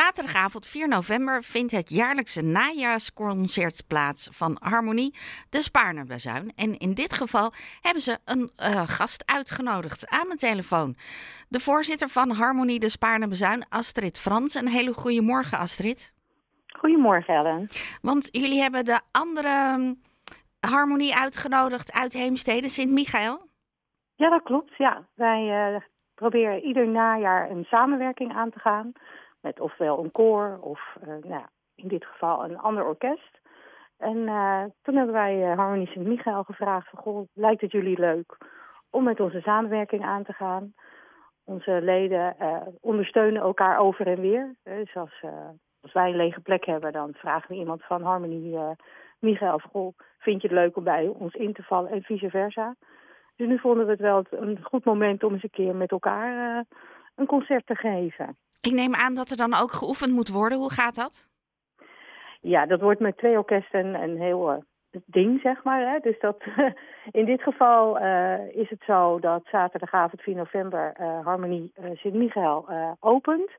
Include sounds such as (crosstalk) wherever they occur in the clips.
Zaterdagavond 4 november vindt het jaarlijkse najaarsconcert plaats van Harmonie, de Spaarnerbazuin. En in dit geval hebben ze een uh, gast uitgenodigd aan de telefoon. De voorzitter van Harmonie, de Spaarnerbazuin, Astrid Frans. Een hele goede morgen, Astrid. Goedemorgen, Ellen. Want jullie hebben de andere um, Harmonie uitgenodigd uit Heemstede, Sint-Michael. Ja, dat klopt. Ja. Wij uh, proberen ieder najaar een samenwerking aan te gaan met ofwel een koor of uh, nou, in dit geval een ander orkest. En uh, toen hebben wij uh, Harmonie Sint-Michael gevraagd van, goh, lijkt het jullie leuk om met onze samenwerking aan te gaan? Onze leden ondersteunen elkaar over en weer. Dus als, als wij een lege plek hebben, dan vragen we iemand van Harmonie Michael van, goh, vind je het leuk om bij ons in te vallen en vice versa. Dus nu vonden we het wel een goed moment om eens een keer met elkaar een concert te geven. Ik neem aan dat er dan ook geoefend moet worden. Hoe gaat dat? Ja, dat wordt met twee orkesten een heel uh, ding, zeg maar. Hè? Dus dat, (laughs) in dit geval uh, is het zo dat zaterdagavond 4 november uh, Harmonie Sint-Michael opent.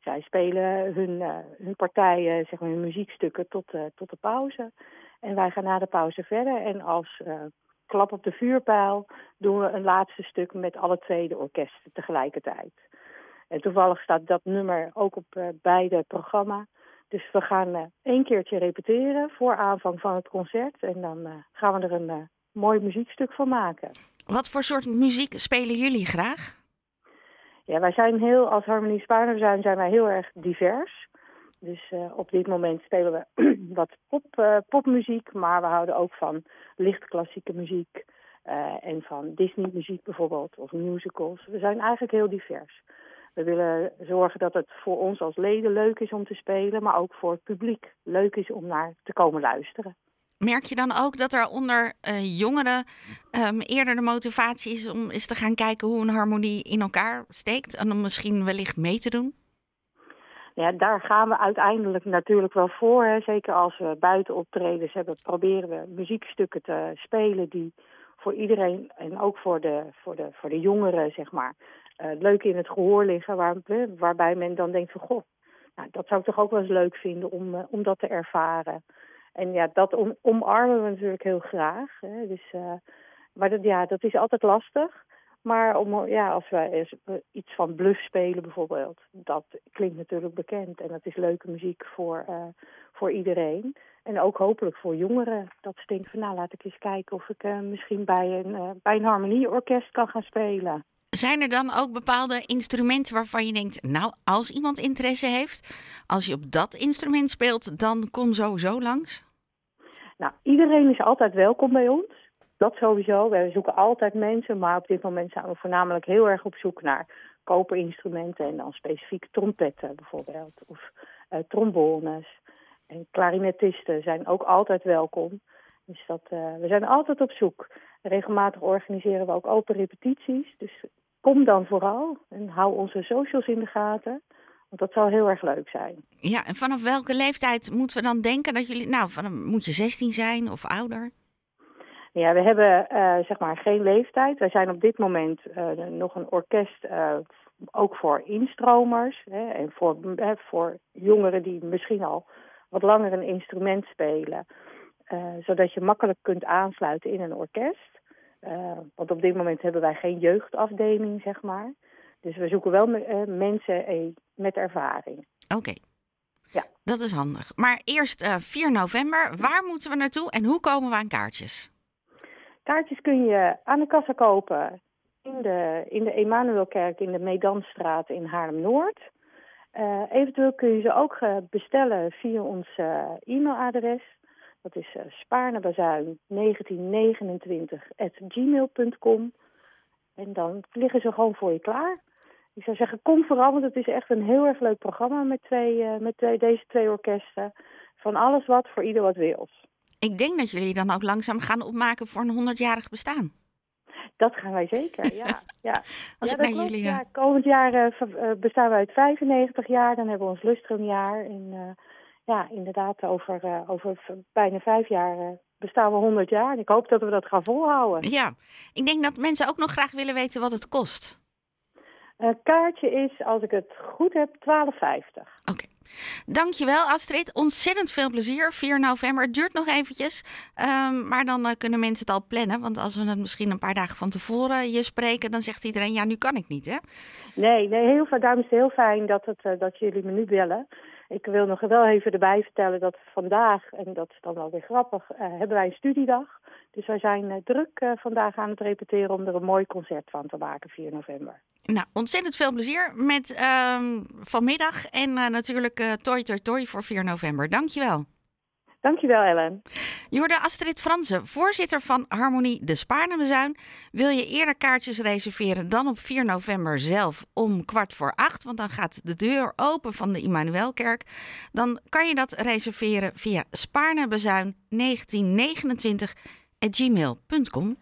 Zij spelen hun, hun partijen, zeg maar hun muziekstukken tot, tot de pauze. En wij gaan na de pauze verder. En als klap op de vuurpijl doen we een laatste stuk met alle twee de orkesten tegelijkertijd. En toevallig staat dat nummer ook op uh, beide programma. Dus we gaan uh, één keertje repeteren voor aanvang van het concert. En dan uh, gaan we er een mooi muziekstuk van maken. Wat voor soort muziek spelen jullie graag? Ja, wij zijn heel, als Harmonie Spaarner zijn, zijn wij heel erg divers. Dus op dit moment spelen we (clears throat) wat pop, popmuziek, maar we houden ook van licht klassieke muziek. en van Disney muziek bijvoorbeeld, of musicals. We zijn eigenlijk heel divers. We willen zorgen dat het voor ons als leden leuk is om te spelen, maar ook voor het publiek leuk is om naar te komen luisteren. Merk je dan ook dat er onder uh, jongeren um, eerder de motivatie is om eens te gaan kijken hoe een harmonie in elkaar steekt en om misschien wellicht mee te doen? Ja, daar gaan we uiteindelijk natuurlijk wel voor. Hè. Zeker als we buiten optredens hebben, proberen we muziekstukken te spelen die voor iedereen en ook voor de, voor de, voor de jongeren, zeg maar, leuk in het gehoor liggen. Waar, waarbij men dan denkt van, goh, nou, dat zou ik toch ook wel eens leuk vinden om, uh, om dat te ervaren. En ja, dat om, omarmen we natuurlijk heel graag. Hè. Dus, uh, maar dat, ja, dat is altijd lastig. Maar om, ja, als wij iets van bluff spelen bijvoorbeeld, dat klinkt natuurlijk bekend. En dat is leuke muziek voor, voor iedereen. En ook hopelijk voor jongeren. Dat ze denken van nou laat ik eens kijken of ik misschien bij een, bij een harmonieorkest kan gaan spelen. Zijn er dan ook bepaalde instrumenten waarvan je denkt, nou, als iemand interesse heeft, als je op dat instrument speelt, dan kom sowieso langs? Nou, iedereen is altijd welkom bij ons. Dat sowieso. We zoeken altijd mensen, maar op dit moment zijn we voornamelijk heel erg op zoek naar koperinstrumenten en dan specifiek trompetten bijvoorbeeld, of uh, trombones. En klarinetisten zijn ook altijd welkom. Dus dat, uh, we zijn altijd op zoek. Regelmatig organiseren we ook open repetities. Dus kom dan vooral en hou onze socials in de gaten. Want dat zal heel erg leuk zijn. Ja, en vanaf welke leeftijd moeten we dan denken dat jullie... Nou, van, moet je 16 zijn of ouder? Ja, we hebben uh, zeg maar geen leeftijd. Wij zijn op dit moment uh, nog een orkest, uh, ook voor instromers. Hè, en voor, voor jongeren die misschien al wat langer een instrument spelen. zodat je makkelijk kunt aansluiten in een orkest. Uh, want op dit moment hebben wij geen jeugdafdeling, zeg maar. Dus we zoeken wel uh, mensen uh, met ervaring. Oké. Okay. Ja. Dat is handig. Maar eerst 4 november. Waar moeten we naartoe en hoe komen we aan kaartjes? Kaartjes kun je aan de kassa kopen in de, in de Emanuelkerk in de Medanstraat in Haarlem-Noord. eventueel kun je ze ook bestellen via ons e-mailadres dat is uh, spaarnebazuin 1929 gmail.com. En dan liggen ze gewoon voor je klaar. Ik zou zeggen, kom vooral, want het is echt een heel erg leuk programma met, twee, uh, met twee, deze twee orkesten. Van alles wat, voor ieder wat wils. Ik denk dat jullie dan ook langzaam gaan opmaken voor een 100-jarig bestaan. Dat gaan wij zeker, ja. (laughs) ja. Als ja, ik naar jullie... Ja, komend jaar uh, bestaan wij uit 95 jaar. Dan hebben we ons lustrumjaar. En ja, inderdaad, over, uh, over bijna vijf jaar uh, bestaan we 100 jaar. En ik hoop dat we dat gaan volhouden. Ja, ik denk dat mensen ook nog graag willen weten wat het kost. Een kaartje is, als ik het goed heb, 12,50. Oké. Dankjewel Astrid. Ontzettend veel plezier. 4 november. Het duurt nog eventjes. Um, maar dan uh, kunnen mensen het al plannen. Want als we het misschien een paar dagen van tevoren je spreken, dan zegt iedereen ja, nu kan ik niet hè? Nee, nee heel, daarom is het heel fijn dat, het, uh, dat jullie me nu bellen. Ik wil nog wel even erbij vertellen dat vandaag, en dat is dan wel weer grappig, uh, hebben wij een studiedag. Dus wij zijn uh, druk uh, vandaag aan het repeteren om er een mooi concert van te maken 4 november. Nou, ontzettend veel plezier met ehm, vanmiddag en natuurlijk Toy Toy Toy voor 4 november. Dankjewel. Dankjewel, Ellen. Je hoorde Astrid Fransen, voorzitter van Harmonie de Spaarnemezuin. Wil je eerder kaartjes reserveren dan op 4 november zelf om kwart voor acht? Want dan gaat de deur open van de Immanuelkerk. Dan kan je dat reserveren via spaarnebezuin1929 gmail.com.